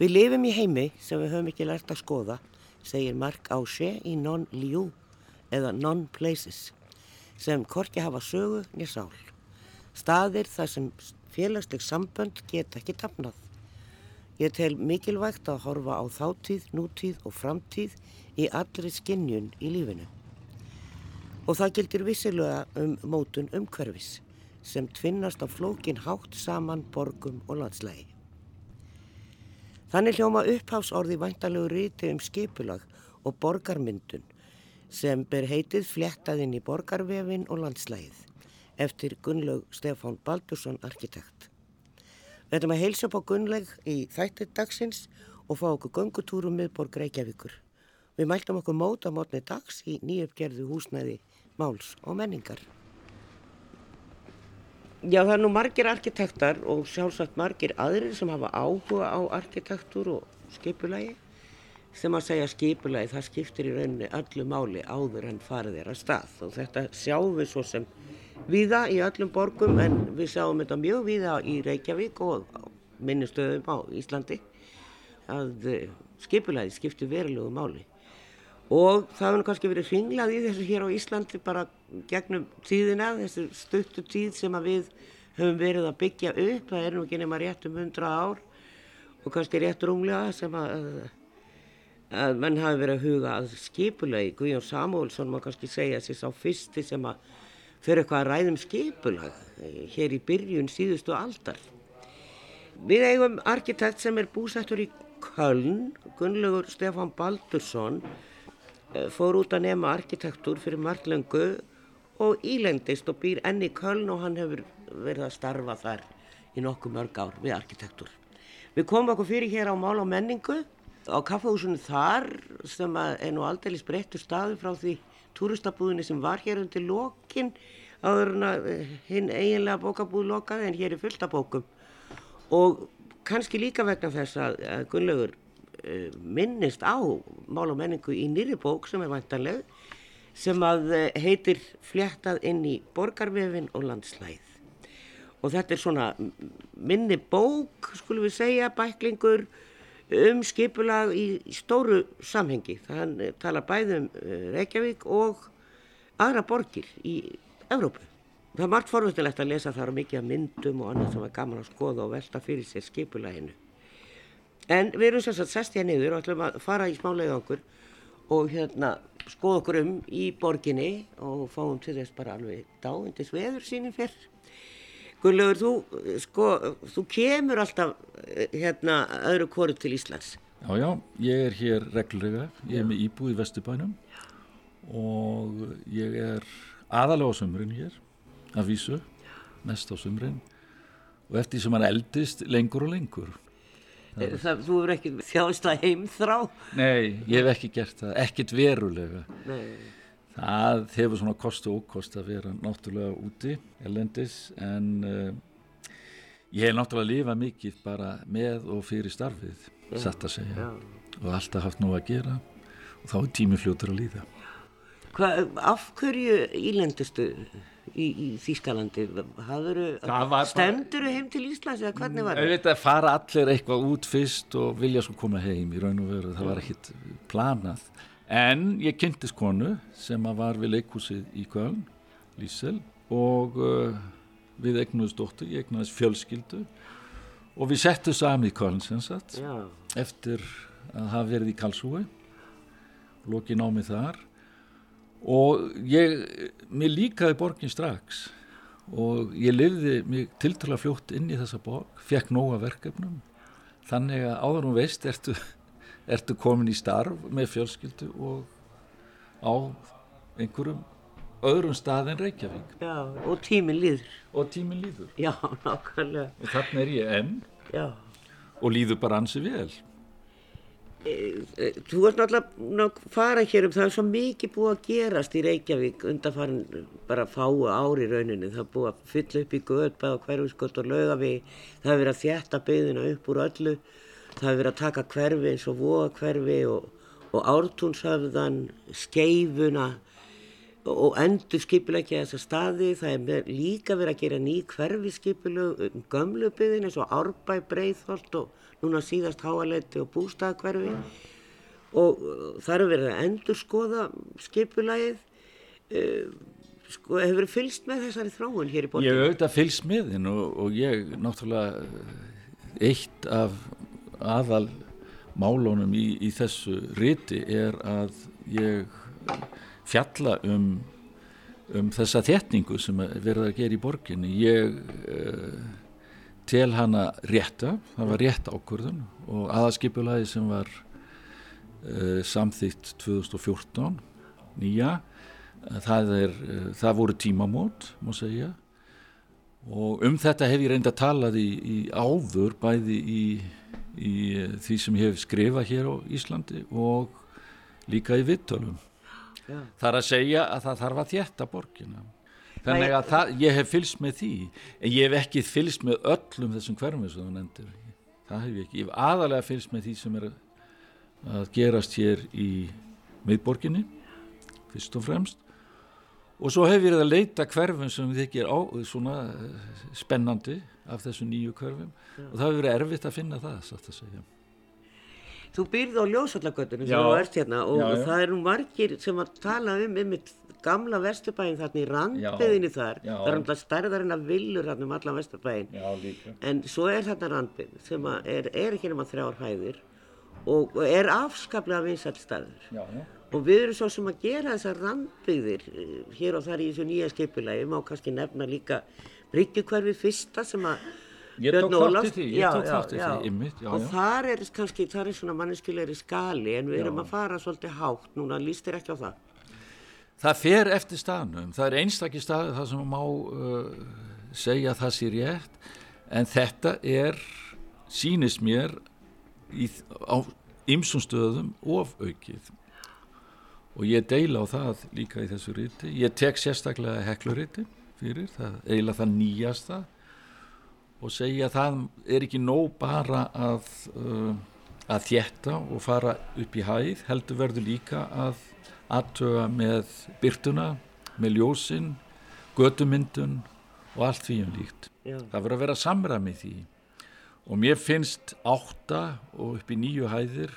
Við lifum í heimi sem við höfum ekki lært að skoða, segir Mark Ásje í Non-Liu eða Non-Places, sem korki hafa sögu nýr sál. Staðir þar sem félagsleg sambönd geta ekki tapnað. Ég tel mikilvægt að horfa á þáttíð, nútíð og framtíð í allri skinnjun í lífinu. Og það gildir vissilega um mótun umhverfis sem tvinnast á flókin hátt saman borgum og landslægi. Þannig hljóma upphásorði væntalegu ríti um skipulag og borgarmyndun sem ber heitið flettaðinn í borgarvefin og landslægið eftir Gunnlaug Stefán Baldursson arkitekt. Við ætlum að heilsa upp á Gunnlaug í þættir dagsins og fá okkur gungutúrum miðborg Reykjavíkur. Við mæltum okkur móta mótni dags í nýjöfgerðu húsnæði máls og menningar. Já, það er nú margir arkitektar og sjálfsagt margir aðrir sem hafa áhuga á arkitektúr og skipulagi sem að segja skipulagi það skiptir í rauninni öllu máli áður en farið er að stað. Og þetta sjáum við svo sem viða í öllum borgum en við sjáum þetta mjög viða í Reykjavík og minnistöðum á Íslandi að eh, skipulagi skiptir verulegu máli og það hefur kannski verið hringlað í þessu hér á Íslandi bara gegnum tíðina, þessu stuttu tíð sem við höfum verið að byggja upp, það er nú ekki nema rétt um hundra ár og kannski rétt rúmlega sem að, að menn hafi verið að huga að skipulagi, Guðjón Samúlsson má kannski segja sér sá fyrsti sem að fyrir eitthvað að ræðum skipulag hér í byrjun síðustu aldar. Við eigum arkitekt sem er búsættur í Köln, Gunnlaugur Stefan Baldursson. Eh, fór út að nema arkitektúr fyrir marglöngu og ílendist og býr enni Köln og hann hefur verið að starfa þar í nokkuð mörg ár við arkitektúr. Við komum okkur fyrir hér á Mál og menningu á kaffahúsunum þar sem er nú aldrei spreyttur staðu frá því túristabúðinni sem var hér undir lokin áður eh, hinn eiginlega bókabúð lokaði en hér er fullt af bókum og kannski líka vegna þess að Gunnlaugur Eh, minnist á mál og menningu í nýri bók sem er vantanleg sem að eh, heitir Fléttað inn í borgarvefin og landslæð og þetta er svona minni bók skulum við segja, bæklingur um skipulag í, stóru samhengi. Þannig tala bæði um eh, Reykjavík og aðra borgir í Evrópu. Það er margt forvöldilegt að lesa þar mikið myndum og annað sem er gaman að skoða og velta fyrir sér skipulaginu En við erum sérstaklega sest hér niður og ætlum að fara í smá leiðangur og hérna skoða okkur um í borginni og fáum til þess bara alveg dáindis veður sínum fyrr. Guðlaugur, þú, sko, þú kemur alltaf hérna öðru kóru til Íslands. Já, já, ég er hér reglurega, ég er með íbúð í Vesturbænum og ég er aðalega á sömurinn hér, að vísu, mest á sömurinn og eftir sem hann eldist lengur og lengur. Eh, það, þú hefur ekki þjáðist að heimþrá? Nei, ég hef ekki gert það, ekkert verulega. Nei. Það hefur svona kostu og ókost að vera náttúrulega úti, elendis, en uh, ég hef náttúrulega lifað mikið bara með og fyrir starfið, ja. satt að segja, ja. og alltaf haft nú að gera og þá er tími fljótur að líða. Hva, af hverju ílendustu í, í Þýskalandi. Stendur þau heim til Íslands eða hvernig var það? Það fara allir eitthvað út fyrst og vilja svo koma heim í raun og veru, það var ekkit planað. En ég kynntist konu sem var við leikúsið í Köln Lísel og uh, við egnuðist dóttur, ég egnuðist fjölskyldu. Og við settum sami í Köln sem sagt Já. eftir að hafa verið í Karlsúi loki námið þar og ég, mér líkaði borgin strax. Og ég lifði mig tiltala fljótt inn í þessa borg, fekk nóga verkefnum. Þannig að áður og veist ertu, ertu komin í starf með fjölskyldu og á einhverjum öðrum stað en Reykjavík. Já, og tímin líður. Og tímin líður. Já, nákvæmlega. Og þannig er ég enn. Já. og líður bara ansi vel þú ert náttúrulega að fara hér um það er svo mikið búið að gerast í Reykjavík undanfarin bara fáu ári rauninni. Það er búið að fylla upp í göðbæð og hverfiskott og lögavi það hefur verið að þjætta byðina upp úr öllu. Það hefur verið að taka hverfi eins og voga hverfi og, og ártúnshöfðan skeifuna og endur skipulegja þessa staði, það er líka verið að gera ný hverfi skipulegu um gömlu byggðin eins og Árbæ, Breitholt og núna síðast Háaleiti og Bústaðakverfi og það eru verið að endur skoða skipulagið uh, sko, hefur verið fylst með þessari þráun hér í bortinu? Ég hef auðvitað fylst með þinn og, og ég náttúrulega eitt af aðal málunum í, í þessu riti er að ég fjalla um, um þessa þétningu sem verður að gera í borginni. Ég uh, tel hana rétta, það var rétt ákvörðun og aðaskipulagi sem var uh, samþýtt 2014, nýja, það, er, uh, það voru tímamót, má segja, og um þetta hef ég reynd að talað í, í áður, bæði í, í því sem ég hef skrifað hér á Íslandi og líka í vittölum. Já. Það er að segja að það þarf að þjætta borgina. Þannig að það, ég hef fylst með því, en ég hef ekki fylst með öllum þessum hverfum sem þú nefndir. Það hef ég ekki. Ég hef aðalega fylst með því sem er að gerast hér í miðborginni, fyrst og fremst. Og svo hef ég verið að leita hverfum sem þykir á, svona spennandi af þessu nýju hverfum Já. og það hefur verið erfitt að finna það, satt að segja. Þú byrði á ljósallagötunum sem þú ert hérna og já, já. það eru margir sem að tala um um gamla vesturbæin þarna í randbyðinni þar. það er alltaf stærðarinn að villur þarna um allan vesturbæin en svo er þarna randbyð sem er, er ekki nema þrjár hæðir og er afskaplega vinsall staður og við erum svo sem að gera þessar randbyðir eh, hér og þar í þessu nýja skipulagi, má kannski nefna líka Bryggjukverfi fyrsta sem að Ég tók þátt í því, ég tók þátt í því, ymmit, já, já. Og þar er kannski, þar er svona manneskulegri skali en við já. erum að fara svolítið hátt núna, líst þér ekki á það? Það fer eftir staðnum, það er einstakki stað það sem má uh, segja það sér rétt, en þetta er, sínist mér, í, á ymsum stöðum ofaukið. Og ég deila á það líka í þessu ríti, ég tek sérstaklega hekluríti fyrir, það eiginlega það nýjasta og segja að það er ekki nóg bara að, uh, að þjetta og fara upp í hæð, heldur verður líka að aðtöga með byrtuna, með ljósinn, gödumyndun og allt því um líkt. Já. Það verður að vera samræmi því og mér finnst átta og upp í nýju hæðir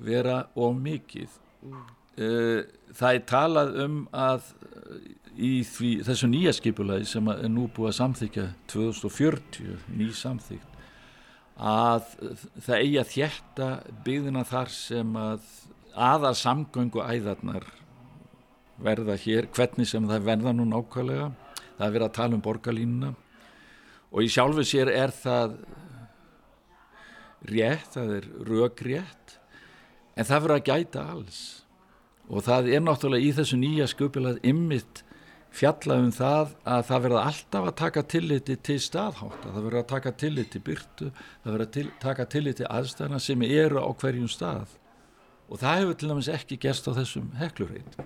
vera of mikið. Mm. Uh, það er talað um að í því, þessu nýja skipulagi sem er nú búið að samþykja 2040, ný samþykt að það eigi að þjætta byggðina þar sem að aða samgöngu æðarnar verða hér, hvernig sem það verða nú nákvæmlega, það er verið að tala um borgarlínuna. Og í sjálfu sér er það rétt, það er rögrétt en það verður að gæta alls. Og það er náttúrulega í þessu nýja skupilað ymmit fjalla um það að það verða alltaf að taka tilliti til staðhátt það verða að taka tilliti til byrtu það verða að til, taka tilliti til aðstæðana sem eru á hverjum stað og það hefur til dæmis ekki gerst á þessum heklurreit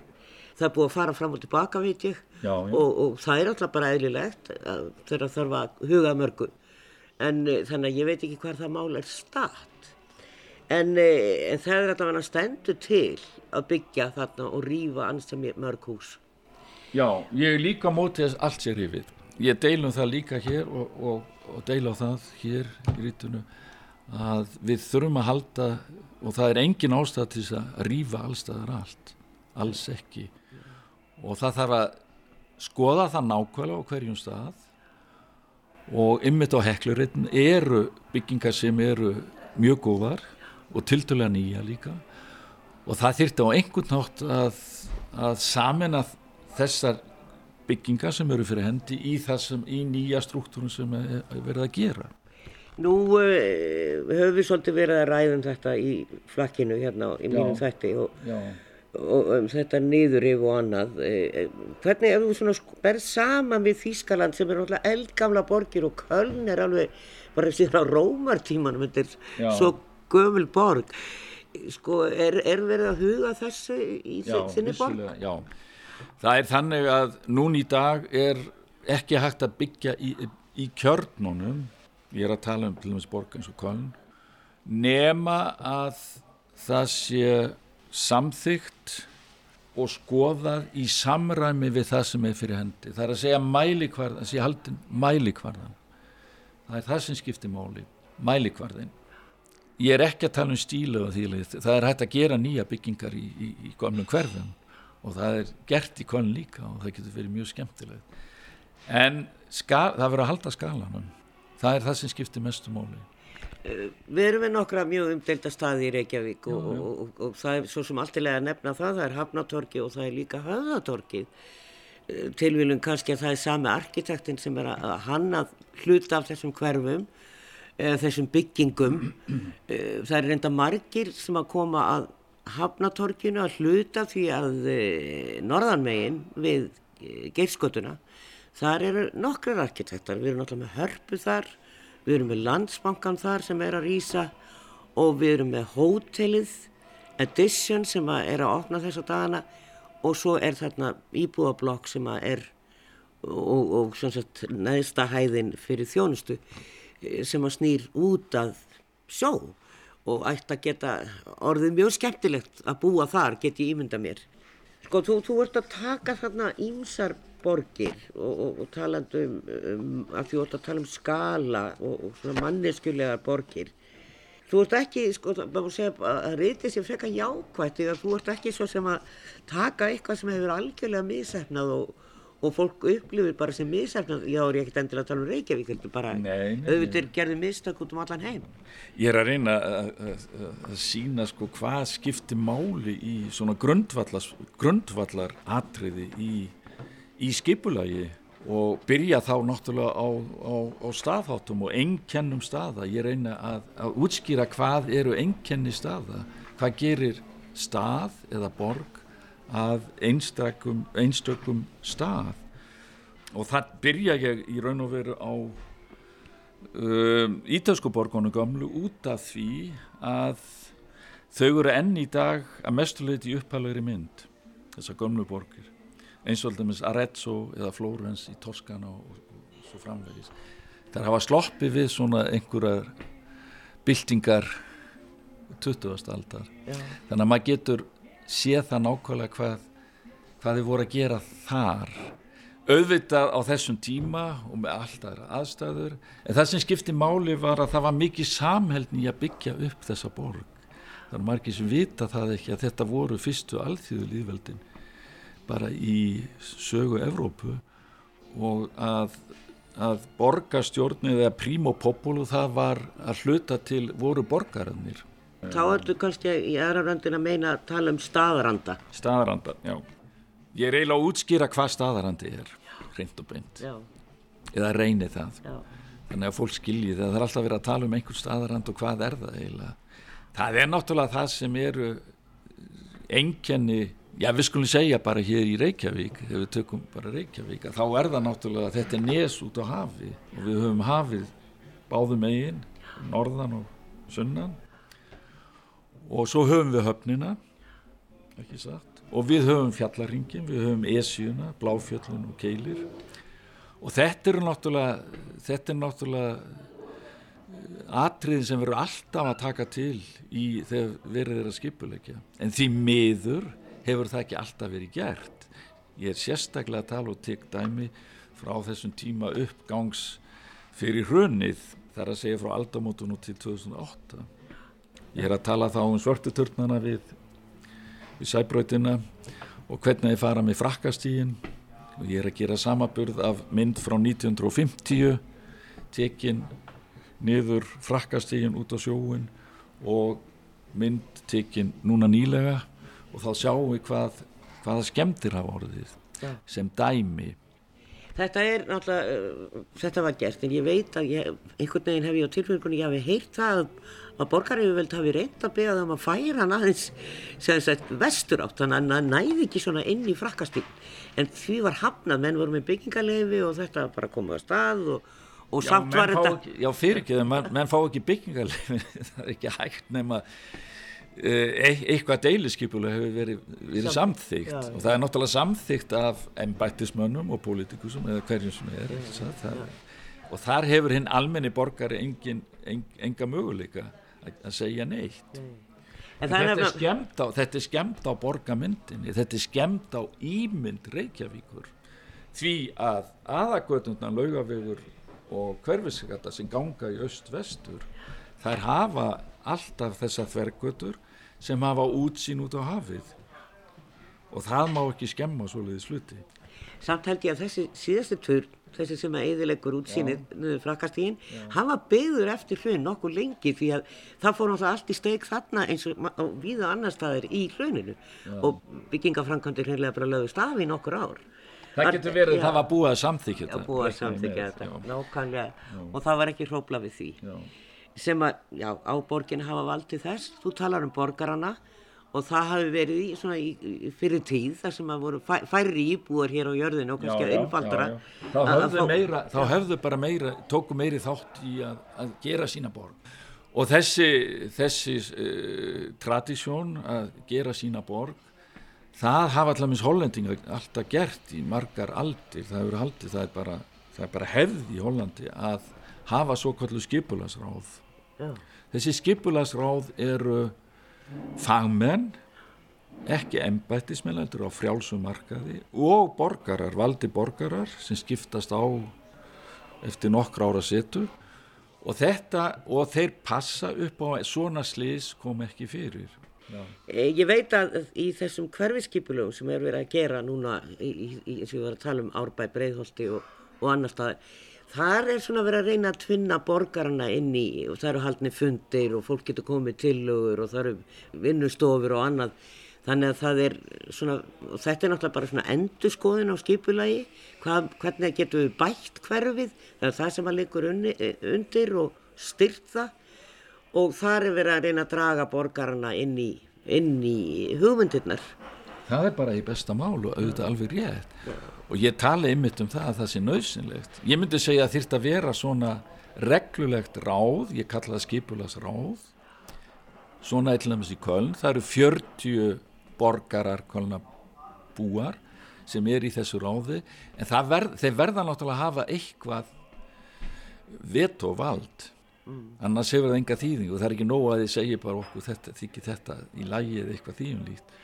Það er búið að fara fram og tilbaka veit ég. Já, já. Og, og það er alltaf bara eðlilegt þegar það þarf að huga mörgu. En eh, þannig að ég veit ekki hvað það mál er start en, eh, en það er alltaf að stendu til að byggja þarna og rýfa anstam mörg hús. Já, ég er líka mótið allt sér yfir. Ég deilum það líka hér og, og, og deila á það hér í rítunu að við þurfum að halda og það er engin ástæð til þess að rýfa allstaðar allt, alls ekki. Og það þarf að skoða það nákvæmlega á hverjum stað. Og ymmit á hekluritin eru byggingar sem eru mjög góðar og tildulega nýja líka. Og það þyrti á einhvern nátt að, að samena þessar byggingar sem eru fyrir hendi í þessum, í nýja struktúrum sem er verið að gera. Nú uh, höfum við svolítið verið að ræða um þetta í flakkinu hérna í mínum þætti og, og um, þetta niður yfir og annað. Uh, hvernig ef þú svona berð saman við Þýskaland sem er náttúrulega eldgamla borgir og Köln er alveg bara síðan á rómartímanum, þetta er svo gömul borg. Sko, er, er verið að huga þessu í já, þinni borg? Já. Það er þannig að nún í dag er ekki hægt að byggja í, í kjörnunum, ég er að tala um til með borg eins og Köln, nema að það sé samþygt og skoðað í samræmi við það sem er fyrir hendi. Það er að segja mælikvarðan, sé haldin mælikvarðan. Það er það sem skiptir máli, mælikvarðin. Ég er ekki að tala um stílu. Það er hægt að gera nýja byggingar í, í, í gamlum hverfum og það er gert í konun líka og það getur verið mjög skemmtilegt. En skal, það verður að halda skalanum. Það er það sem skiptir mestu máli. Við erum við nokkra mjög umdelda staði í Reykjavík og, og, og, og það er svo sem alltilega að nefna það, það er Hafnatorki og það er líka Höðatorkið. Tilvílun kannski að það er sami arkitektin sem er að hanna hluta af þessum hverfum, þessum byggingum. Það er reynda margir sem að koma að Hafnatorkinu að hluta því að norðanmegin við geirskotuna, þar eru nokkrar arkitektar, við erum náttúrulega með hörpu þar, við erum með landsbankan þar sem er að rýsa og við erum með hótelið Edition sem að er að opna þessa dagana og svo er þarna íbúablokk sem að er og, og sagt, neðsta hæðin fyrir þjónustu sem að snýr út að sjó og ætti að geta orðið mjög skemmtilegt að búa þar, get ég ímynda mér. Sko, þú, þú ert að taka þarna ímsar borgir og, og, og talandu um, um að þú ert að tala um skala og, og svona manneskulegar borgir. Þú ert ekki, sko, maður segja að reytið sér frekar jákvægt eða þú ert ekki svo sem að taka eitthvað sem hefur algjörlega misefnað og fólk upplifir bara sem misefnað já, er ég ekkert endilega að tala um Reykjavík heldur bara, auðvitað gerði mistak út um allan heim. Ég er að reyna að sína sko hvað skiptir máli í svona grundvallar atriði í í skipulagi og byrja þá náttúrulega á, á, á staðháttum og ennkennum staða. Ég reyna að, að útskýra hvað eru ennkenni staða, hvað gerir stað eða borg að einstökum, einstökum stað og það byrja ég í raun og veru á um, Ítalskuborgonu gamlu út af því að þau eru enn í dag að mestuleiti upphæðlegri mynd, þessar gamlu borgir eins og alltaf með Arezzo eða Flórens í Toskana og, og, og svo framvegis þar hafa sloppi við svona einhverjar byltingar 20. aldar Já. þannig að maður getur séð það nákvæmlega hvað hvað þið voru að gera þar auðvitað á þessum tíma og með alltaf aðstæður en það sem skipti máli var að það var mikið samhældni að byggja upp þessa borg þannig að margir sem vita það ekki að þetta voru fyrstu alþjóðu líðveldin bara í sögu Evrópu og að, að borgarstjórnið eða primopopulu það var að hluta til voru borgarannir. Þá ertu kannski í aðrarandin að meina að tala um staðaranda. Staðaranda, já. Ég er eiginlega að útskýra hvað staðarandi er, reynd og beint. Já. Eða reyni það. Já. Þannig að fólk skilji það. Það er alltaf verið að tala um einhvern staðarand og hvað er það eiginlega. Það er náttúrulega það sem eru enkenni Já, við skulum segja bara hér í Reykjavík, ef við tökum bara Reykjavík, þá er það náttúrulega að þetta er nes út á hafi og við höfum hafið báðum eigin, norðan og sunnan. Og svo höfum við höfnina, ekki satt, og við höfum fjallaringin, við höfum esjuna, bláfjöllun og keilir. Og þetta er náttúrulega, þetta er náttúrulega atriðin sem verður alltaf að taka til í þegar verður þeirra skipulegja, en því miður hefur það ekki alltaf verið gert. Ég er sérstaklega að tala og tek dæmi frá þessum tíma uppgangs fyrir hrunnið þar að segja frá aldamótunum til 2008. Ég er að tala þá um svörtuturnana við, við sæbröytina og hvernig ég fara með frakkastígin og ég er að gera samaburð af mynd frá 1950 tekin niður frakkastígin út á sjóin og mynd tekin núna nýlega og þá sjáum við hvað, hvaða skemmtir hafa orðið ja. sem dæmi Þetta er náttúrulega, uh, þetta var gert en ég veit að ég, einhvern veginn hef ég á tilfengunni, ég hafi heyrt það að, að borgarífjöld hafi reynd að beða það um að færa hann aðeins sem sagt vestur átt, þannig að hann næði ekki svona inn í frakkastík en því var hafnað, menn voru með byggingarleifi og þetta bara komið á stað og, og samt já, var þetta ekki, Já fyrir ekki, menn, fá ekki byggingarleifi það er ekki hægt nema Eh, eitthvað deiliskypulega hefur verið, verið samþygt já, og það er náttúrulega samþygt af ennbættismönnum og pólitíkusum eða hverjum sem er já, það, og þar hefur hinn almenni borgari engin, en, enga möguleika að, segja neitt. Nei. En þetta, er skemmt á, þetta er skemmt á borgamyndinni, þetta er skemmt á ímynd Reykjavíkur. Því að aðagötundar laugavegur og hverfiskata sem ganga í öst-vestur þær hafa alltaf þessa þvergötur sem hafa útsýn út á hafið og það má ekki skemma svoleiði sluti. Samt held ég að þessi síðastu turn þessi sem að eðilegur útsýnið frakastígin, hann var byggður eftir hlun nokkuð lengi því að það fór náttúrulega allt í steik þarna eins og viða annar staðir í hluninu Já. og byggingafrankandir hreinlega bara lögðu stafi nokkur ár. Það getur verið að það var búið að samþykja þetta. Já, búið að samþykja þetta, nákvæmlega, og það var ekki hrópla við því. Já. Sem að, já, á borginu hafa valdið þess, þú talar um borgarana, og það hafi verið í, svona, í, fyrir tíð þar sem að voru fæ, færri íbúar hér á jörðinu og kannski að einfaldra þá höfðu, meira, þá höfðu bara meira tóku meiri þátt í að, að gera sína borg. Og þessi, þessi uh, tradísjón að gera sína borg það hafa allaveg hollendinga alltaf gert í margar aldir. Það hefur haldið, það er bara, það er bara hefð í Hollandi að hafa svo kallu skipulasráð Já. þessi skipulasráð eru fagmenn ekki embættismennendur á frjálsum markaði og borgarar, valdi borgarar sem skiptast á eftir nokkra ára setu og þetta, og þeir passa upp á svona slís kom ekki fyrir Já. Eh, ég veit að í þessum hverfiskipulögum sem er verið að gera núna í, í, í, og við varum að tala um Árbæ, Breiðholti og, og annar staði þar er svona verið að reyna að tvinna borgarna inn í og það eru haldni fundir og fólk getur komið tilugur og það eru vinnustofur og annað. Þannig að það er svona og þetta er náttúrulega bara svona endurskoðin á skipulagi. Hvað, hvernig getur við bætt hverfið? Það er það sem að likur undir og styrt það. Og þar er verið að reyna að draga borgarna inn í, í hugmyndirnar Það er bara í besta mál og auðvitað alveg rétt. Og ég tala ymmit um það að það sé nöðsynlegt ég myndi segja að þýrt að vera svona reglulegt ráð ég kalla það skipulas ráð svona eitthvað í Köln. Það eru 40 borgarar Kölna búar sem er í þessu ráði. En verð, þeir verða náttúrulega að hafa eitthvað vet og vald. Mm. annars hefur það enga þýðing og það er ekki nóg að þið segja bara okkur þetta, þykir þetta í lægi eða eitthvað þýjum líkt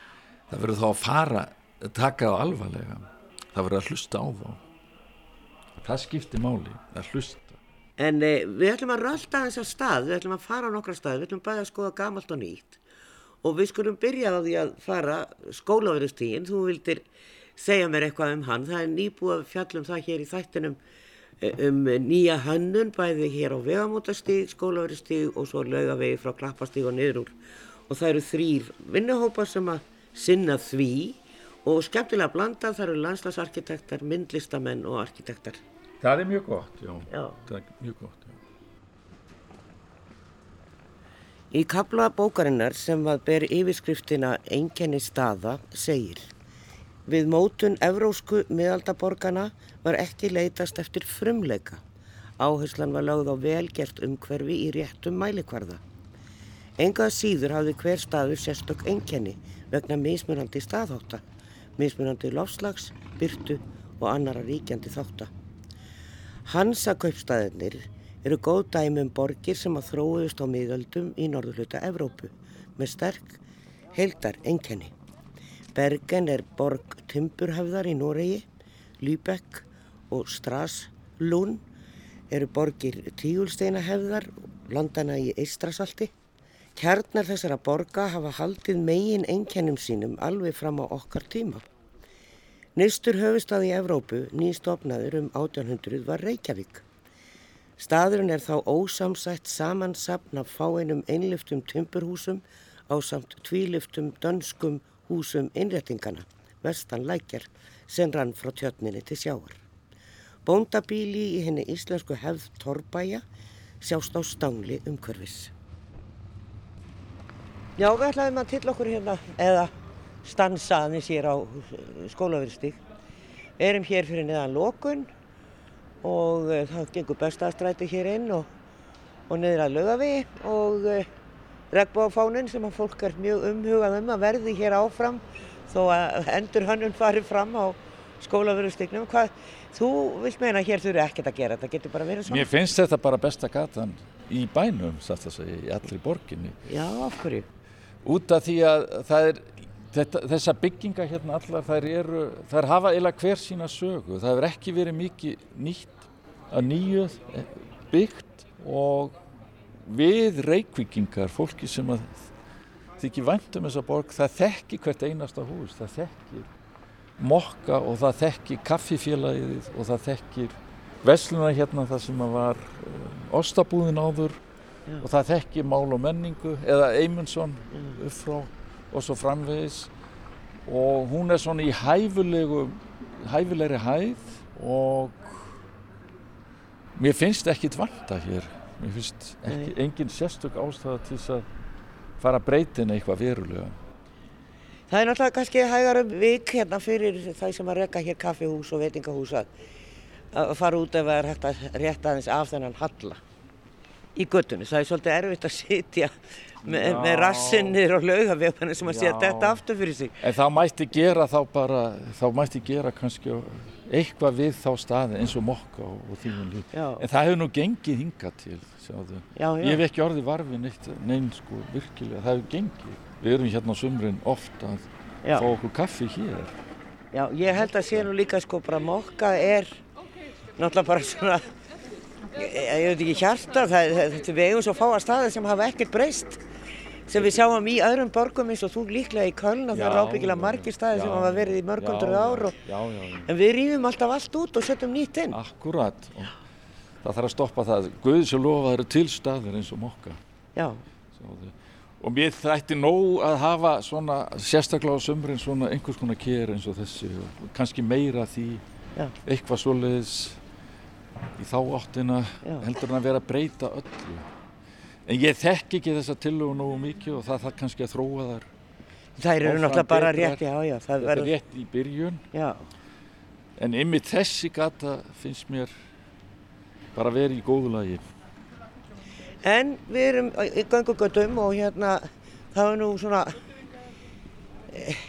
það verður þá að fara taka það alvarlega. Það verður að hlusta á þá. Það skiptir máli að hlusta. En eh, við ætlum að rölda þess að stað. Við ætlum að fara á nokkra stað. Við ætlum bæði að skoða gamalt og nýtt. Og við skulum byrja á því að fara skólaverðustígin, þú vildir segja mér eitthvað um hann, það er nýbúið fjallum það hér í þættinum eh, um nýja hönnun bæði hér á vegamótastíg, skólaverðustíg og svo laugavegi frá klappastíg og niður úr. Og það eru þrýr vinnuhópar sem að sinna því og skemmtilega blandað þar eru landslagsarkitektar, myndlistamenn og arkitektar. Það er mjög gott, já. já. Það er mjög gott, já. Í kabla bókarinnar sem var ber yfirskriftina Engenni staða segir Við mótun evrósku miðaldaborgana var ekki leitast eftir frumleika. Áherslan var lagð á velgert umhverfi í réttum mælikvarða. Engað síður hafði hver staður sérstök engenni vegna mismunandi staðháta mismunandi lofslags, byrtu og annara ríkjandi þáttar. Hansa kaupstæðinir eru góð dæmi um borgir sem að þróiðust á miðöldum í norðurluta Evrópu með sterk heildar enkenni. Bergen er borg Timburhafðar í Noregi, Lübeck og Straslún eru borgir Tígulsteinahefðar, landana í Eistrasalti Kjarnar þessara borga hafa haldið megin einkennum sínum alveg fram á okkar tíma. Nýstur höfustad í Evrópu, nýstofnaður um 1800 var Reykjavík. Staðurinn er þá ósamsætt samansapn af fáeinum einliftum tympurhúsum á samt tvíliftum dönskum húsum innrettingana, vestan lækjar, sem rann frá tjötninni til sjáar. Bóndabíli í henni íslensku hefð Torbæja sjást á stángli umhverfis. Já, við ætlaðum að til okkur hérna eða stansa aðeins hér á skólaverðstík. Við erum hér fyrir neðan lókun og uh, það gengur bestastræti hér inn og, og niður að lögavi og uh, regnbófánin sem að fólk er mjög umhugað um að verði hér áfram þó að endur hannun fari fram á skólaverðstíknum. Þú vilt meina hér þurfi ekkert að gera, þetta getur bara verið svona? Mér finnst þetta bara besta gatan í bænum, satt að segja, í allri borginni. Já, af hverju? Út af því að er þetta, þessa bygginga hérna allar þær eru, þær hafa eiginlega hver sína sögu, það hefur ekki verið mikið nýtt að nýju byggt og við reykvikingar, fólki sem að þykir væntum þessa borg, það þekki hvert einasta hús, það þekkir mokka og það þekkir kaffifélagið og það þekkir vesluna hérna það sem var uh, ostabúðin áður Já. og það þekkir mál og menningu eða Eymundsson upp frá og svo framvegis. Og hún er svona í hæfulegu hæfulegri hæð og mér finnst ekkit vanda hér. Mér finnst ekki, engin sérstök ástæða til þess að fara að breytina eitthvað verulega. Það er náttúrulega kannski hægar um vik hérna fyrir það sem að rekka hér kaffihús og veitingahús að fara út ef það er hægt að rétta aðeins af þennan halla í göttunni. Það er svolítið erfitt að sitja með, með rassinnir og laugavegana sem að setja þetta aftur fyrir sig. En þá mætti gera þá bara, þá mætti gera kannski eitthvað við þá staði eins og mokka og, og þínum líf. En það hefur nú gengið hinga til, sjáðu. Já, já. Ég hef ekki orðið varfið neitt, neinn sko, virkilega. Það hefur gengið. Við erum hérna á sumrin ofta að já. fá okkur kaffi hér. Já, ég held að sé nú líka sko bara mokka er náttúrulega bara svona ég, ég veit ekki hjarta það, það, við eigum svo fáa staði sem hafa ekkert breyst sem við sjáum í öðrum borgum eins og þú líklega í Köln og það er ábyggilega margir staði já, sem hafa verið í mörgundur ár og, já, já, en við rýfum alltaf allt út og setjum nýtt inn. Akkurat, það þarf að stoppa það. Guðs og lofa eru til staðir eins og mokka. Já. Og mér þætti nóg að hafa svona sérstaklega á sömurinn svona einhvers konar kér eins og þessi og kannski meira því. Eitthvað svoleiðis í þá áttina Já. heldur hann að vera að breyta öllu. En ég þekk ekki þessa tillögu nógu mikið og það þarf kannski að þróa þar Það eru náttúrulega bara rétt, já, já Það er rétt í byrjun. Já. en ymmið þessi gata finnst mér bara verið í góðu lagi. En við erum í gangugötum og hérna það er nú svona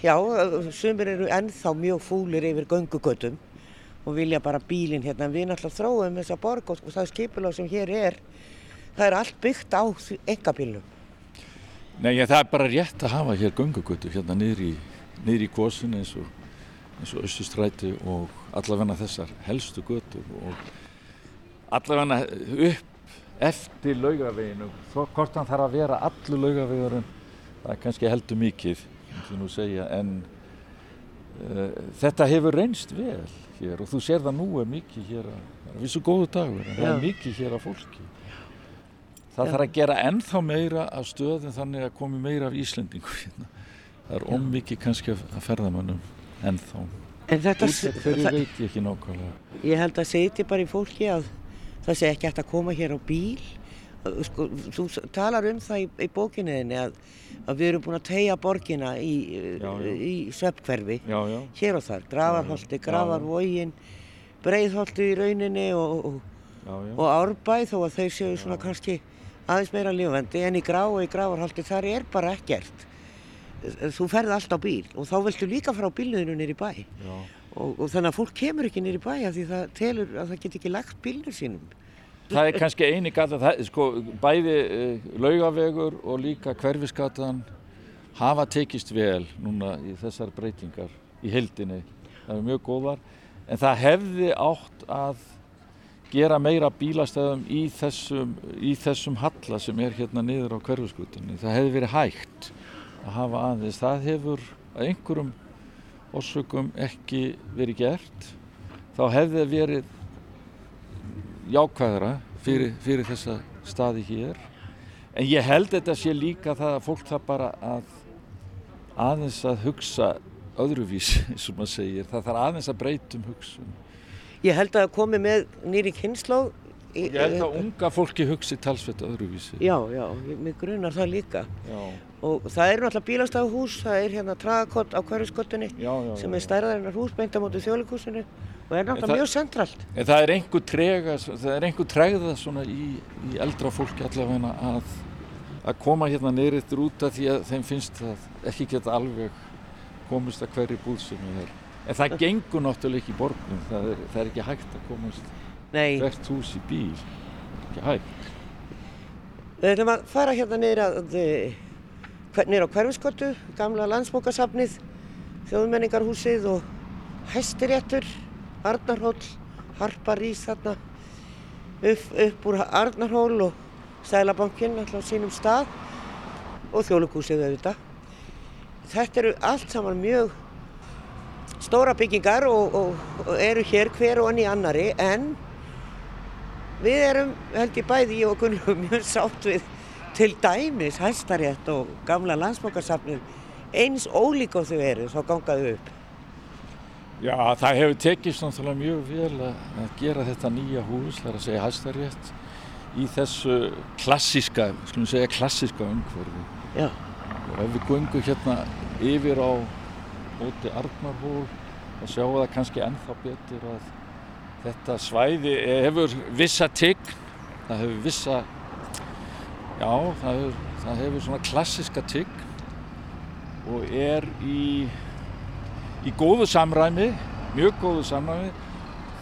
já, sumir eru ennþá mjög fúlir yfir gangugötum og vilja bara bílinn hérna. En við náttúrulega þróum þessa borg og það skipulag sem hér er það er allt byggt á engabílnum Nei, það er bara rétt að hafa hér gungugötu hérna niður í, í kvosin eins og, og Östustræti og allavegna þessar helstu götur og allavegna upp eftir laugaveginu hvort hann þarf að vera allur laugavegurinn það er kannski heldur mikið en uh, þetta hefur reynst vel hér og þú sér það nú er mikið hér að, það er vissu góðu dagur en það er mikið hér að fólki. Það Já. þarf að gera ennþá meira af stöðum þannig að komi meira af Íslendingu hérna. það er ómikið kannski að ferðamannum ennþá. En þetta ég veit ég held að seti bara í fólki að það sé ekki hægt að koma hér á bíl sko, þú talar um það í, í bókinniðinni að, að við erum búin að tegja borgina í, í sveppkverfi hér og þar, gravarholti, gravarvógin breiðholti í rauninni og, og, og árbæð þó að þau séu svona kannski aðeins meira lífvendi en í grá og í gravarholti þar er bara ekkert. Þú ferði alltaf bíl og þá viltu líka fara á bílniðinu nýri bæ. Og, og þannig að fólk kemur ekki nýri bæ af því það telur að það get ekki lagt bílnir sínum það er kannski eini gata, það, sko, bæði uh, laugavegur og líka hverfiskatan hafa tekist vel núna í þessar breytingar í heldinni, það er mjög góðar en það hefði átt að gera meira bílastæðum í þessum, í þessum halla sem er hérna niður á hverfiskutinni það hefði verið hægt að hafa aðeins. Það hefur að einhverjum orsökum ekki verið gert. Þá hefði verið jákvæðara fyrir, fyrir þessa staði hér. En ég held þetta sé líka það að fólk það bara að aðeins að hugsa öðruvís og maður segir, það þarf aðeins að breytum hugsun. Ég held að það komi með nýri kynnsló Ég held að unga fólki hugsi talsveit öðruvísi. Já, já, mig grunar það líka. Já. og það er náttúrulega bílastafhús það er hérna tragakott á hverjuskottunni sem er stærðarinnar hús beint á mótu þjólikúsinu og er náttúrulega mjög centralt. En það er einhver trega, það er einhver tregða svona í, í eldra fólki allavega að, að koma hérna neyrir út af því að þeim finnst það ekki geta alveg komist að hverju búð sem það er. En það gengur náttúrulega ekki í borgunum, það er, það er ekki hægt að komast hvert hús í bíl, ekki hægt. Við ætlum að fara hérna neyra er á hverfiskottu, gamla landsbókasafnið, þjóðmenningarhúsið og hæstiréttur, Arnarhól, Harparís þarna upp, upp úr Arnarhól og Sælabankin alltaf á sínum stað og þjóðlugúsið auðvitað. Þetta eru allt saman mjög stóra byggingar og, og, og eru hér hver og anni annari en við erum held ég bæði ég og Gunnlaugur mjög sátt við til dæmis hæstarétt og gamla landsbókarsafnir eins ólík og þau eru þá gangaðu upp. Já, það hefur tekist náttúrulega mjög vel að gera þetta nýja hús, það er að segja hæstarétt í þessu klassíska, skulum segja klassíska umhverfi. Já. Og ef við gungum hérna yfir á móti Arnarhól þá sjáum við það kannski ennþá betur að þetta svæði hefur vissa tign, það hefur vissa, já það hefur, það hefur svona klassiska tign og er í, í góðu samræmi, mjög góðu samræmi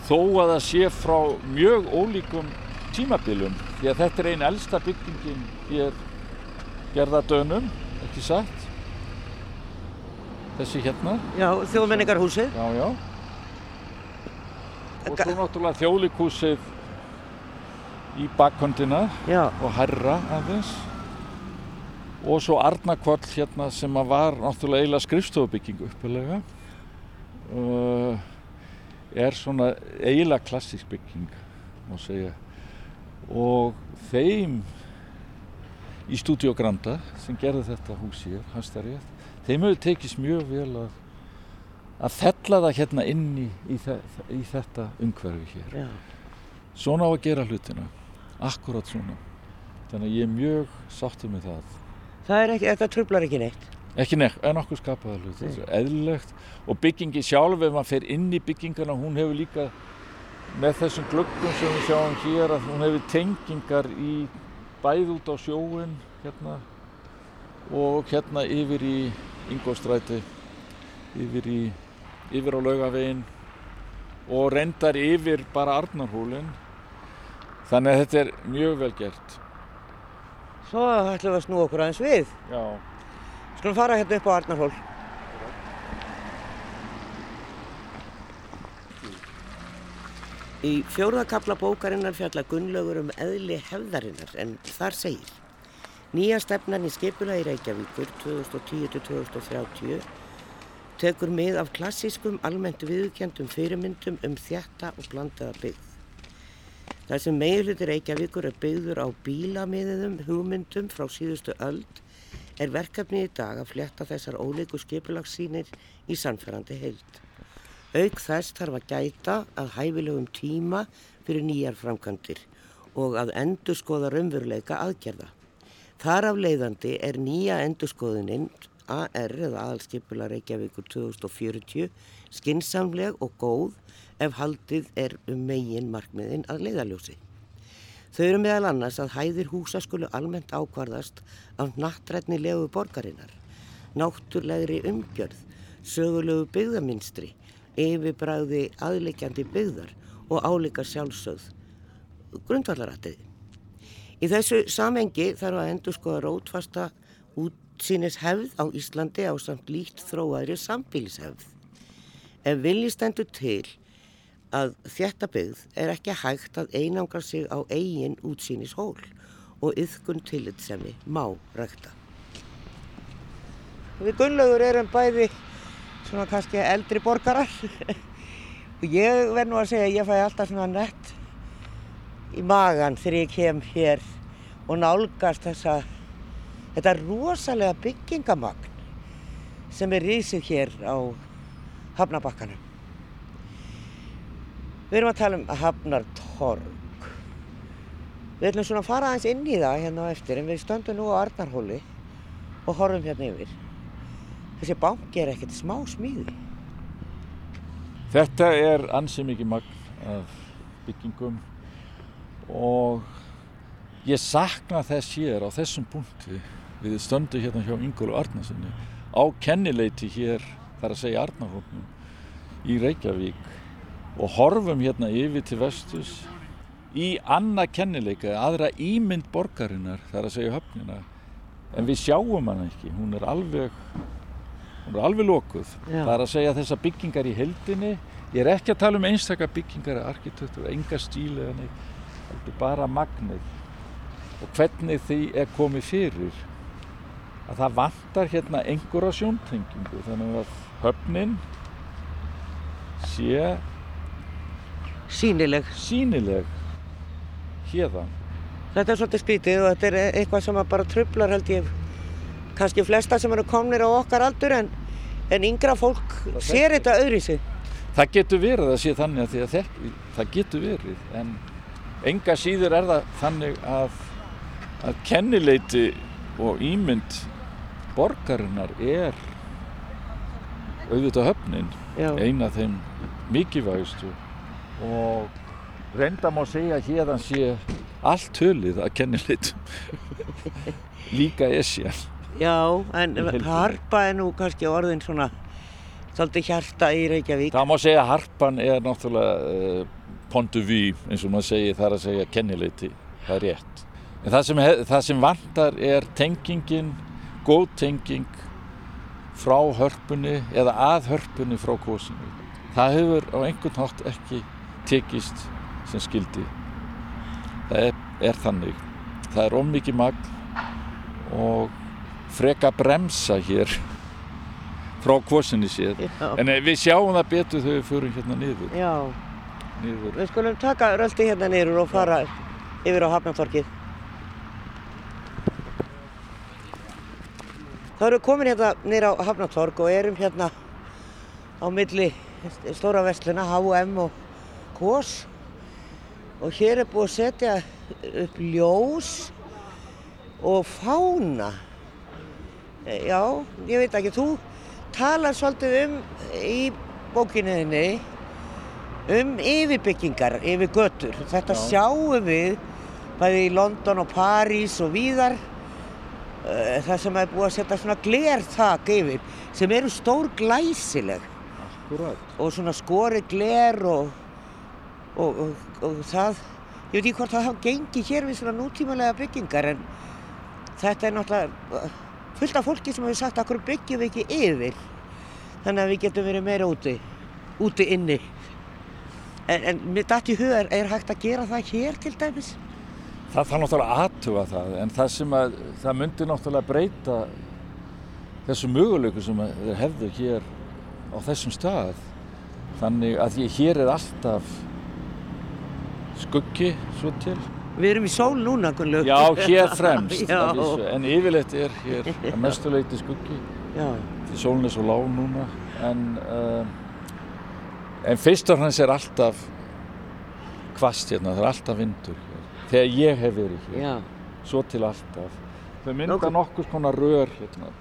þó að það sé frá mjög ólíkum tímabilum því að þetta er einn elsta byggingin hér gerðardönum, ekki satt þessi hérna Já, þjóðmenningarhúsið. Já, já. Og svo náttúrulega þjóðlikúsið í bakkondina Já. og herra aðeins. Og svo Arnakvall hérna sem að var náttúrulega eiginlega skrifstofubygging uppilega. Uh, er svona eiginlega klassísk bygging, má segja. Og þeim í Studio Granda sem gerði þetta hús hér, Hastarétt, þeim hefur tekist mjög vel að, að fella það hérna inn í, í, þe í þetta umhverfi hér. Já. Svona á að gera hlutina, akkurat svona. Þannig að ég er mjög sáttur með það. Það er ekki, þetta trublar ekki neitt. Ekki okkur skapaða hlut, þetta er eðlilegt og byggingi sjálf ef maður fer inn í byggingana, hún hefur líka með þessum glöggum sem við sjáum hér að hún hefur tengingar í bæð út á sjóin hérna og hérna yfir í Ingolstræti, yfir, í, yfir á laugavegin og reyndar yfir bara Arnarhólinn. Þannig að þetta er mjög vel gert. Svo ætlum við að snúa okkur aðeins við. Já. Skulum fara hérna upp á Arnarhól. Í fjórðakabla bókarinnar fjalla Gunnlaugur um eðli hefðarinnar en þar segir Nýja stefnan í skipulagi Reykjavíkur 2010-2030 tekur mið af klassískum almennt viðkjöndum fyrirmyndum um þjætta og blandaða byggð. Það sem meðluti Reykjavíkur er byggður á bílamiðiðum hugmyndum frá síðustu öld er verkefni í dag að fletta þessar ólíku skipulagssýnir í sannferðandi heild. Auk þess þarf að gæta að hæfilegum tíma fyrir nýjar framkantir og að endurskoða raunveruleika aðgerða. Þar af leiðandi er nýja endurskoðuninn AR eða aðalskipula Reykjavíkur 2040 skinsamleg og góð ef haldið er um megin markmiðin að leiðaljósi. Þau eru meðal annars að hæðir húsa skulu almennt ákvarðast af nattrætni legu borgarinnar, náttúrlegri umgjörð, sögulegu byggðaminstri, yfirbræði aðleikjandi byggðar og álíka sjálfsögð grundvallarættiði. Í þessu samengi þarf að endur skoða rótfasta útsýnis hefð á Íslandi á samt líkt þróaðri sambílishefð. Ef vilji stendur til að þetta byggð er ekki hægt að einangra sig á eigin útsýnis hól og yðkun tillitsemi má rækta. Við Gunnlaugur erum bæði svona kannski eldri borgarar og ég verð nú að segja að ég fæ alltaf svona nett í magan þegar ég kem hér og nálgast þessa, þetta rosalega byggingamagn sem er rísið hér á Hafnabakkanum. Við erum að tala um Hafnartorg. Við ætlum svona að fara aðeins inn í það hérna á eftir en við stöndum nú á Arnarhóli og horfum hérna yfir. Þessi banki er ekkert smá smíði. Þetta er ansið mikið magn af byggingum og ég sakna þess hér á þessum punkti við stöndum hérna hjá Ingólu Arnarssoni á kennileiti hér þar að segja Arnarhóknum í Reykjavík og horfum hérna yfir til vestus í annað kennileika, aðra ímynd borgarinnar þar að segja höfnina en við sjáum hann ekki. Hún er alveg hún er alveg það er að segja þessar byggingar í heldinni ég er ekki að tala um einstakar byggingar arkitektur, enga stíl eða neitt heldur bara magnið. Og hvernig því er komið fyrir að það vantar hérna einhverja sjóntengingu þannig að höfnin sé sínileg. sínileg hérðan Þetta er svolítið skrítið og þetta er eitthvað sem bara trublar held ég kannski flesta sem eru komnir á okkar aldur en, en yngra fólk sér þetta öðri sig. Það getur verið að sé þannig að því að þekk, það getur verið en enga síður er það þannig að, að kennileiti og ímynd borgarinnar er auðvitað höfnin, eina af þeim mikilvægustu og reynda má segja að hérðan sé allt hölið að kennileitum líka esjan. Já, en harpa er nú kannski orðin svona svolítið hjarta í Reykjavík. Það má segja að harpan er náttúrulega uh, pontu ví, eins og maður segir, það er að segja kennileiti, það er rétt. En það sem, það sem vantar er tengingin, góð tenging frá hörpunni eða að hörpunni frá kosinu. Það hefur á einhvern hátt ekki tekist sem skildi. Það er, er þannig. Það er ómikið magn og freka bremsa hér frá kosinu séð. Já. En eh, við sjáum það betur þegar við förum hérna niður. Já, niður. við skulum taka röldi hérna niður og fara yfir á Hafnartorkið. Það eru komin hérna niður á Hafnartork og erum hérna á milli stóra vestluna, H&M og Kos og hér er búið að setja upp ljós og fána. E, Já, ég veit ekki, þú talar svolítið um í bókinu þinni um yfirbyggingar, yfir götur. Þetta Já. sjáum við bæði í London og París og víðar uh, það sem er búið að setja svona glerþak yfir sem eru stór glæsileg Akkurat. og svona skori gler og, og, og, og það, ég veit ekki hvort það hafa gengið hér við svona nútímalega byggingar en þetta er náttúrulega uh, fullt af fólki sem hefur sagt að hverju byggjum við ekki yfir þannig að við getum verið meira úti, úti inni. En, en mér dætt í huga, er, hægt að gera það hér til dæmis? Það þarf náttúrulega að aðtuga það en það sem að það myndi náttúrulega breyta þessu mögulegu sem þeir hefðu hér á þessum stað þannig að því hér er alltaf skuggi svo til. Við erum í sól núna, Gunnlaug. Já, hér fremst en yfirleitt er hér að mestuleiti skuggi. Já, því sólun er svo lág núna. En, uh, en fyrst og hans er alltaf hvast hérna, það er alltaf vindur hér. Þegar ég hef verið hér. Já, svo til alltaf. Þau mynda nokkur konar rör hérna.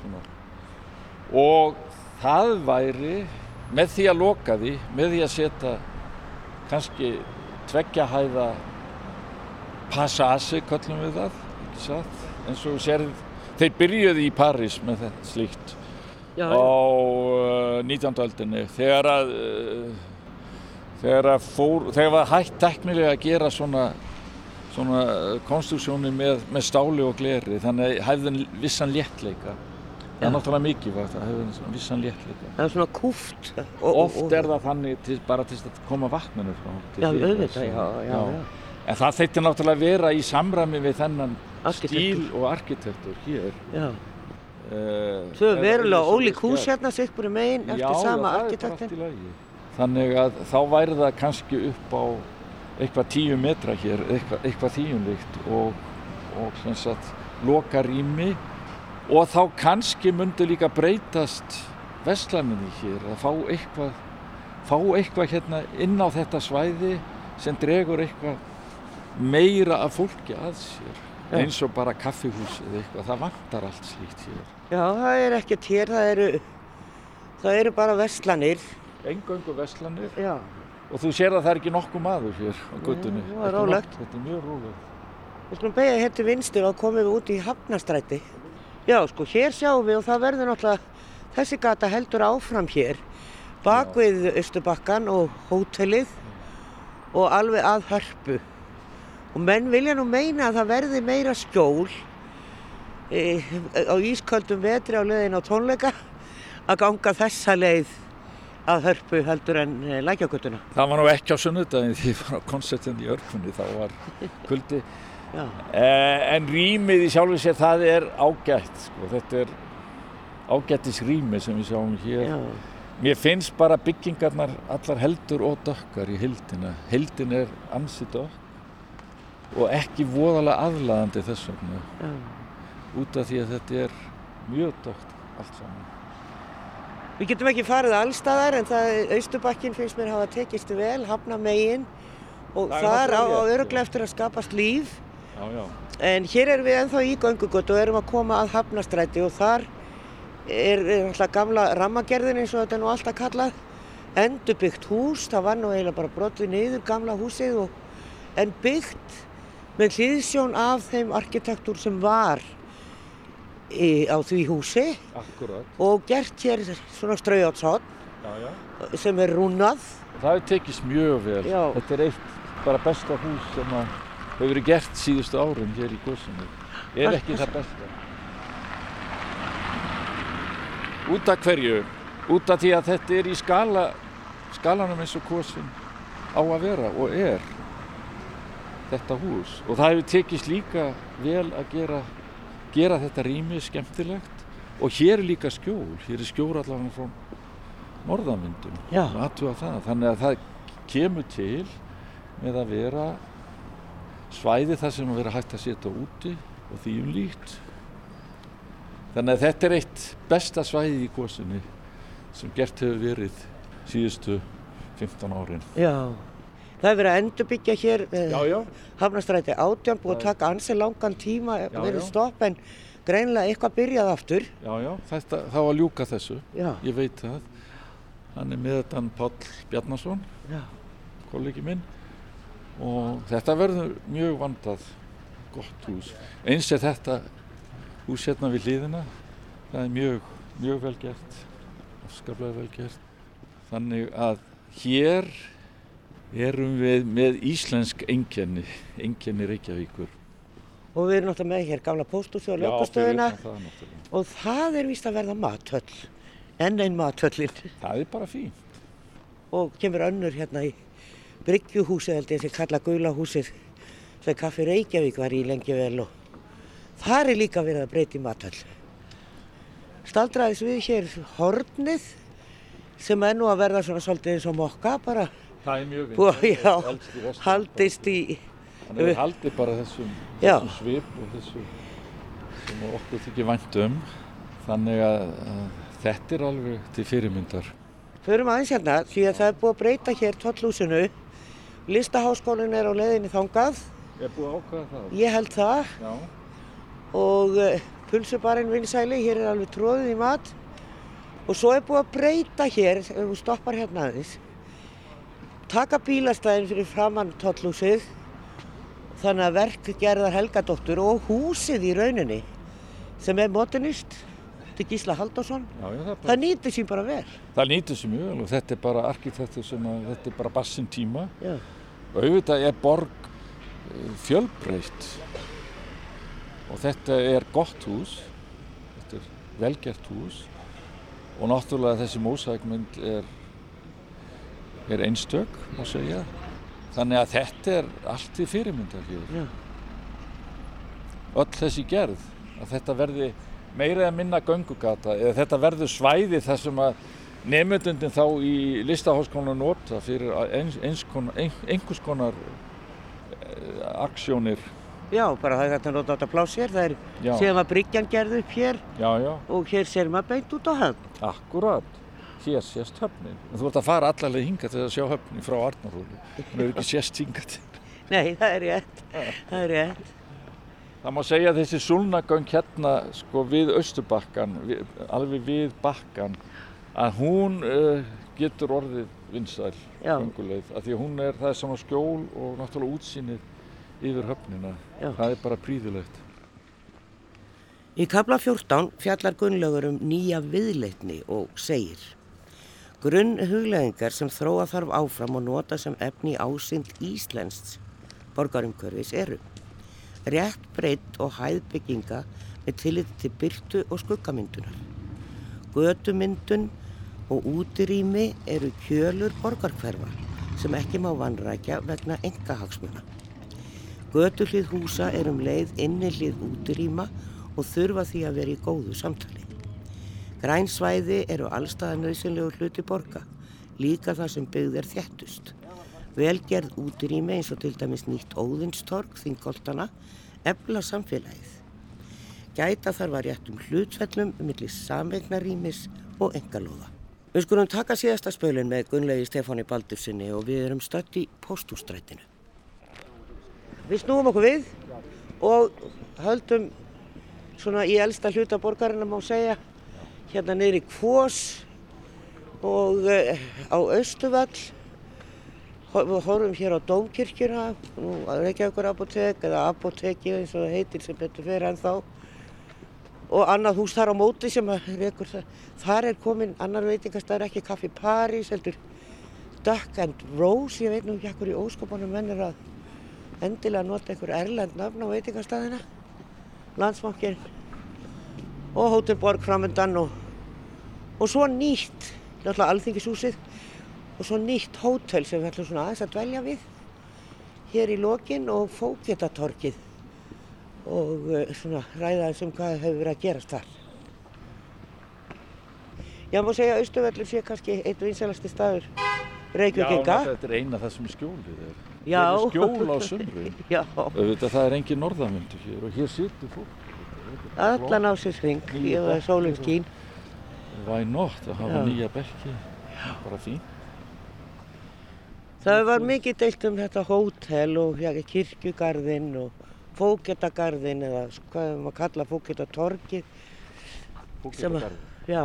Svona. og það væri með því að loka því með því að setja kannski tveggja hæða passasi kallum við það ekki satt? Eins og sér þeir byrjuði í París með þetta slíkt já, á uh, 19. öldinni. Þegar að uh, þegar að fór þegar var hægt teknilega að gera svona svona konstruksjóni með, með stáli og gleri þannig hefði vissan léttleika það er náttúrulega mikilvægt að hefði vissan léttleika það er svona kúft. oft er það þannig til, bara til að koma vatninu frá Já, auðvitað, já, já, já. en það þeitti náttúrulega vera í samræmi við þennan stíl og arkitektur hér. Já, uh, tvö eða- verulega ólík hús hérna, sikkur í megin, Já, eftir sama það arkitektin. Þannig að þá væri það kannski upp á eitthvað tíu metra hér, eitthvað, eitthvað þýjumlíkt og, og sem sagt loka rými og þá kannski myndi líka breytast vestlaninni hér að fá eitthvað, fá eitthvað hérna inn á þetta svæði sem dregur eitthvað meira af fólki að sér Já. eins og bara kaffihús eða eitthvað, það vantar allt slíkt hér. Já, það er ekkert hér, það eru, það eru bara verslanir. Engöngu vestlanir Já, Og þú sér að það er ekki nokkuð maður hér á göttunni. það er nokkuð, Þetta er mjög rólegt. við skulum beigja hér til vinstri og komum við út í Hafnastræti. Já, sko, hér sjáum við og það verður náttúrulega, þessi gata heldur áfram hér, bak við Östubakkan og hótelið og alveg að hörpu. Og menn vilja nú meina að það verði meira skjól e, á ísköldum vetri á leiðin á tónleika að ganga þessa leið að hörpu heldur en e, lækjaguttuna. Það var nú ekki á sunnudagin því á konsertin í örfunni, þá var kuldi. Eh, en rýmið í sjálfu sér það er ágætt, sko. þetta er ágættis rými sem við sjáum hér. Já. Mér finnst bara byggingarnar allar heldur og dökkar í hildina. Hildin er ansið dökk og ekki voðalega aðlaðandi þess vegna. Já. Út af því að þetta er mjög dökkt allt saman. Við getum ekki farið allstaðar en það Austurbakkin finnst mér hafa tekist vel, hafna megin og þar á, á öruglega eftir að skapast líf. Já, já. En hér erum við enþá í göngugötu og erum að koma að hafnastræti og þar er, er alltaf gamla rammagerðin eins og þetta er nú alltaf kallað endurbyggt hús, það var nú eiginlega bara brotið niður gamla húsið og, en byggt með hlýðsjón af þeim arkitektúr sem var í, á því húsi Akkurat. og gert hér svona straujátshátt sem er rúnað Það hefur tekist mjög vel já. þetta er eitt bara besta hús sem hefur verið gert síðustu árum hér í góðsunu er ekki það besta Út af hverju? Út af því að þetta er í skala, skalanum eins og kosin á að vera og er þetta hús. Og það hefur tekist líka vel að gera, gera þetta rými skemmtilegt og hér er líka skjól, hér er skjól allavega frá norðamyndum. Þannig að það kemur til með að vera svæði þar sem að vera hægt að setja úti og því um líkt. Þannig að þetta er eitt besta svæði í góðsynni sem gert hefur verið síðustu 15 árin. Já, það hefur verið að endurbyggja hér eh, Hafnastræti átján, búið að taka ansi langan tíma, já, verið stopp en greinlega eitthvað byrjað aftur. Já, já, þetta, það var ljúka þessu, já. ég veit það. Hann er með þetta Pál Bjarnason, kollegi minn og þetta verður mjög vandað gott hús. Eins er þetta hús hérna við hlýðina það er mjög, mjög vel gert afskaplega vel gert. Þannig að hér erum við með íslensk engjenni engjenni Reykjavíkur. Og við erum náttúrulega með hér gamla póstúsi og lögustöðuna og það er vist að verða mathöll enn einn mathöllin það er bara fínt. Og kemur önnur hérna í Bryggjuhúsið held ég sem kalla Gaulahúsið sem Kaffi Reykjavík var í lengi vel og þar er líka verið að breyti mathöll staldraðis við hér hornið sem er nú að verða svona svolítið eins og mokka bara það er mjög vind já, haldist í þannig að við haldið bara þessum, þessum svip og þessu sem okkur þykir vænt um. Þannig að, að þetta er alveg til fyrirmyndar. Förum aðeins hérna því að það er búið að breyta hér tóllúsinu Listaháskólinn er á leðinni þangað. Er búið ákvæða það? Ég held það. Já. Og uh, pulsubarinn vinsæli, hér er alveg tróðið í mat. Og svo er búið að breyta hér, ef þú stoppar hérna aðeins. Taka bílastæðin fyrir framann tóllúsið þannig að verk gerðar Helgadóttur og húsið í rauninni sem er modernist til Gísla Haldásson það, það nýttir sér bara vel. Það nýttir sér mjög vel og þetta er bara arkitektur sem að þetta er bara bassin tíma. Já. Auðvitað er borg eh, fjölbreytt. Og þetta er gott hús. Þetta er velgert hús. Og náttúrulega þessi mósækmynd er er einstök má segja. Þannig að þetta er allt í fyrirmyndar hér. Öll þessi gerð að þetta verði meira eða minna göngugata eða þetta verður svæði þar sem að nefnundundin þá í listahóskónu nota fyrir einhvers konar, konar eh, aksjónir Já, bara það er hægt að nota þetta pláss hér, það er já. síðan að Bryggjan gerði upp hér já, já. og hér ser maður beint út á höfn. Akkurát, hér sést höfnin. Þú ert að fara allavega hinga til að sjá höfnin frá Arnarhóli, það er ekki sést hinga til. Nei, það er rétt, það er rétt. Það má segja að þessi sulnagöng hérna sko við Östubakkan, við, alveg við bakkan, að hún uh, getur orðið vinsæl gönguleið, af því að hún er, það er svona skjól og náttúrulega útsýnið yfir höfnina. Já. Það er bara príðilegt. Í kabla 14 fjallar Gunnlaugur um nýja viðleitni og segir Grunn hugleðingar sem þróa þarf áfram og nota sem efni ásynd Íslensk borgarumkörfis eru rétt breytt og hæðbygginga með tillit til byrtu og skuggamyndunar. Götumyndun og útirými eru kjölur borgarkverfa sem ekki má vanrækja vegna engahagsmuna. Götuhlið húsa er um leið innilið útirýma og þurfa því að vera í góðu samtali. Grænsvæði eru allstaða nöðsynlegu hluti borga, líka það sem byggð er þjættust. Velgerð útirými eins og til dæmis nýtt óðinstorg, þingoltana, efla samfélagið. Gæta þarf að réttum hlutfellum millir samvegnarímis og engalóða. Við skulum taka síðasta spölin með Gunnlegi Stefáni Baldursinni og við erum stött í postústrætinu. Við snúum okkur við og höldum svona í elsta hluta borgarinn að má segja hérna niður í Kvós og uh, á Östuvall við horfum hér á Dómkirkjuna nú Reykjavíkur apotek eða apoteki eins og það heitir sem betur fyrir en þá og annað hús þar á móti sem að rekur það. Þar er komin annar veitingastæður ekki Kaffi París heldur Duck and Rose. Ég veit nú ekki ekkur í óskopunum mennir að endilega nota einhver erlend nafn á veitingastæðina. Landsmákinn og Hótel Borg framöndan og, og svo nýtt náttúrulega alþingishúsið og svo nýtt hótel sem við ætlum svona aðeins að dvelja við. Hér í lokin og fókjetatorkið og uh, svona ræða þessum hvað hefur verið að gerast þar. Ég má segja að Östuvellur sé kannski einn vinsalasti staður Reykjavíkinga. Já, þetta er eina það sem skjólið er. Já. Það er skjól á sumru. Já, Auðvitað það er engin norðamundu hér og hér situr fólk. allan á sér sving, ég var sólinn skín. Why not að hafa Já. nýja bekki, bara fín. Það var mikið deilt um þetta hótel og ja, kirkjugarðinn og fóketagarðinn eða hvað við maður kalla fóketatorkið. Sem að- Já,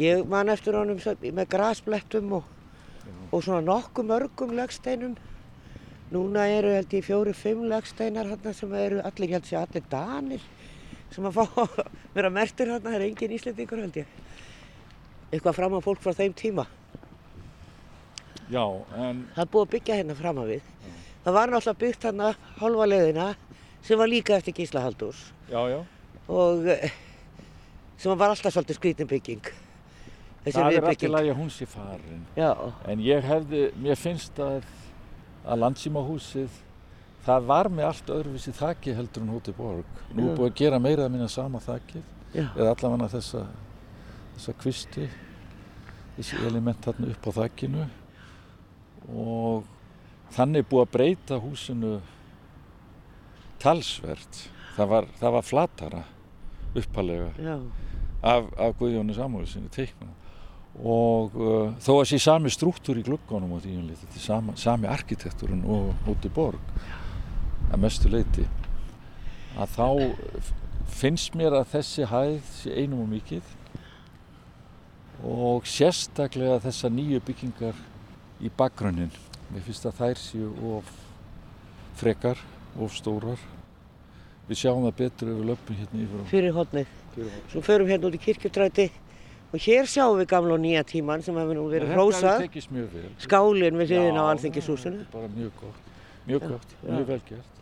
ég man eftir honum með grasblettum og, og svona nokkuð mörgum legsteinum. Núna eru held ég fjóri, fimm legsteinar hérna sem eru allir, ég held sé allir danir sem að fá að vera mertir hérna, það er engin íslendingur held ég. Eitthvað fram á fólk frá þeim tíma. Já, en Það er búið að byggja hérna fram að við. Það var náttúrulega byggt hérna hálfa leiðina sem var líka eftir Gísla Haldús já, já, og eh, sem var alltaf svolítið skrítin bygging. Það er viðbygging. lægi að hún sé farin. Já, En ég hefði, mér finnst að, að landsímahúsið, það var með allt öðruvísi þakki heldur en Hóti Borg. Nú búið að gera meira að minna sama þakkið, eða allavega þessa, þessa kvisti, þessi element þarna upp á þakkinu og þannig búið að breyta húsinu talsvert. Það var, það var flatara uppalega af, af Guðjóni Samúelsinni teiknað og uh, þó að sé sami struktúr í glugganum á tíunni þetta er sama, sami arkitekturinn og Hóti Borg að mestu leiti að þá finnst mér að þessi hæð sé einum og mikið og sérstaklega þessar nýju byggingar í bakgrunnin mér finnst að þær séu of frekar, of stórar við sjáum það betur ef við löpum hérna yfir á fyrir hodnið. fyrir Svo förum hérna út í kirkjutræti og hér sjáum við gamla og nýja tíman sem hefur nú verið Þetta hrósað. hefur tekist mjög vel. Skálinn við hliðina á Já, alþingishúsinu, þetta er Bara mjög gott, mjög Já, gott, já. mjög vel gert.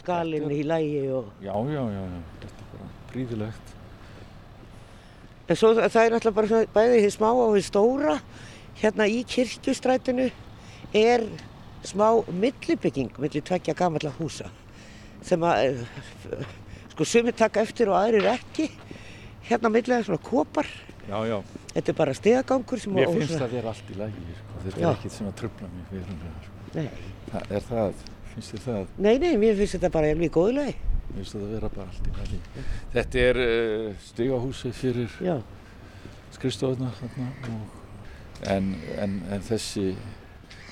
skalinn í lægi og... Já, já, já, já, þetta er bara príðilegt. En svo það er náttúrulega bara svona bæði því smá og því stóra. Hérna í kirkjustrætinu er smá millibygging millir tveggja gamalla húsa sem að eh, sko sumir taka eftir og aðrir ekki. Hérna millir er svona kopar. Já, já, Þetta er bara stegagangur sem mér finnst svona- það vera allt í lægi, sko. þetta Já. er ekkert sem að tröfla mig verulega. sko. Nei. Það er það, finnst þér það? nei, nei, mér finnst þetta bara í góðlegi. Mér finnst það vera bara allt í lægi. Þetta er uh, stigahúsi fyrir Já, skrifstofuna þarna og, en, en, en þessi,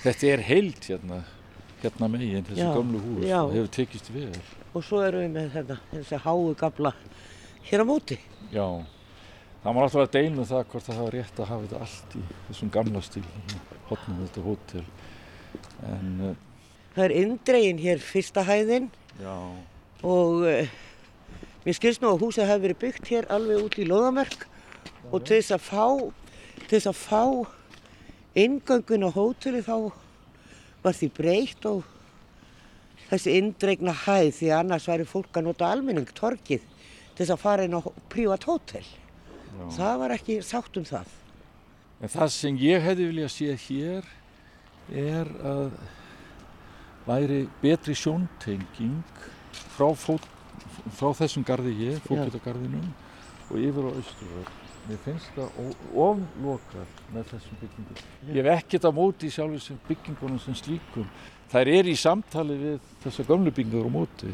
þetta er heild hérna, hérna megin, þessi Já, gamlu hús, það hefur tekist vel. og svo erum við með þetta, þessi háu gabla hér á móti. Já, það má alltaf að deilum það hvort það hafa rétt að hafa þetta allt í þessum gamla stíl, hotnum þetta hótel. En uh, Það er indregin hér fyrsta hæðin já, og uh, mér skilst nú að húsið hafi verið byggt hér alveg út í Lóðamörk og til þess að fá, til þess að fá inngöngun á hóteli þá var því breytt og þessi indregna hæð því annars væri fólk að nota almenning, torkið, til þess að fara inn á prívat hótel. Það var ekki sátt um það. En það sem ég hefði viljað sé hér er að væri betri sjóntenging frá, frá þessum gardi hér, fókjötagarðinum og yfir á Östurvöld. Mér finnst það oflokað með þessum byggingum. Ég hef ekkert á móti sjálfur sem byggingunum sem slíkum. Þær er í samtali við þessar gömlu byggingur á móti.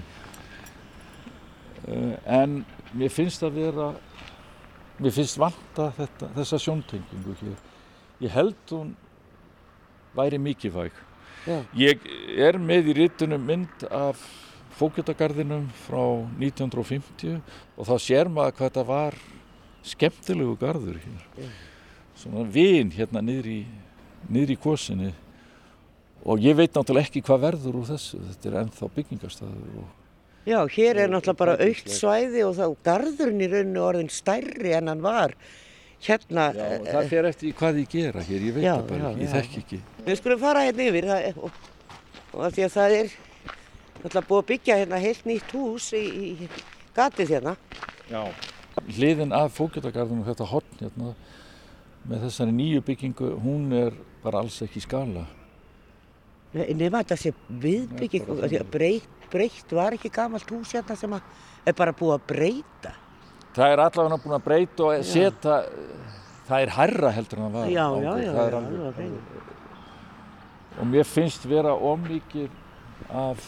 Uh, en mér finnst það vera, mér finnst vanta þetta, þessa sjóntengingu hér. Ég held hún væri mikilvæg. Já. Ég er með í rítunum mynd af fókjötagarðinum frá 1950 og þá sér maður hvað þetta var skemmtilegu garður hér. Svona vin hérna niður í, niður í kosinni og ég veit náttúrulega ekki hvað verður úr þessu. Þetta er ennþá byggingarstaður og Já, hér er náttúrulega bara aukt svæði og þá garðurinn í rauninu orðin stærri en hann var. Hérna, Já, það fer eftir í hvað ég gera hér, ég veit Já, það bara já, ég þekk ekki. við skulum fara hérna yfir það, og, og af því að það er náttúrulega búið að byggja hérna heilt nýtt hús í, í gatið hérna. Já. Hliðin af fókjötagarðunum, þetta horn hérna, með þessari nýju byggingu, hún er bara alls ekki í skala. Nefna þetta sé viðbygging, Nei, bara af því að breytt, breytt var ekki gamalt hús hérna sem er bara búið að breyta. Það er allavega búin að breyta og setja, það er hærra heldur en það var. Já, já, já, já, alveg- alveg á hreinu. Og mér finnst vera ómikið af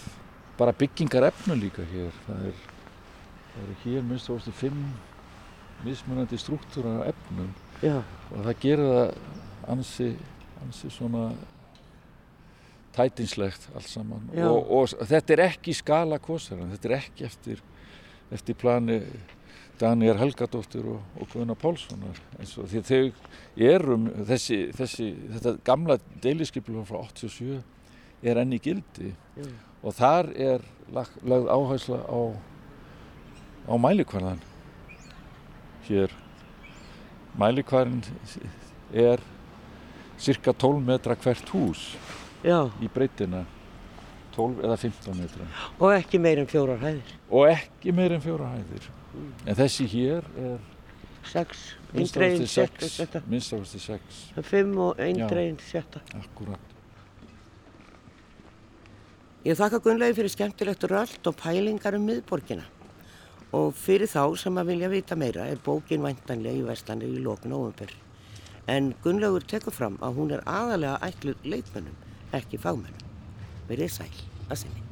bara byggingar efnum líka hér. Það er, það er hér minnst ástu fimm mismunandi struktúrar af efnum. Já, og það gerir það ansi, ansi svona tætinslegt allt saman. Og, og þetta er ekki skala kosarinn, þetta er ekki eftir, eftir plani Daniel Helgadóttir og, og Guðna Pálssonar. Eins og því þau erum þessi, þessi, þetta gamla deiliskyplu frá 87 er enn í gildi. Já. og þar er lag, lagð áhersla á, á mælikvarðan hér mælikvarðin er cirka 12 metra hvert hús já, í breytina. 12 eða 15 metra. Og ekki meir en fjórar hæðir. og ekki meir en fjóra hæðir. En þessi hér er Sex, minnst eindregin ástu sjötta, 6 sjötta. minnst ástu 6 Fimm og eindregin sjötta. akkurat. Ég þakka Gunnlegi fyrir skemmtilegt rölt og pælingar um miðborgina. Og fyrir þá sem að vilja vita meira er bókin væntanlega í Vestlandi í lókn óumbur. En Gunnlaugur tekur fram að hún er aðalega ætluð leitmönnum, ekki fagmönnum. Verið sæl að sinni.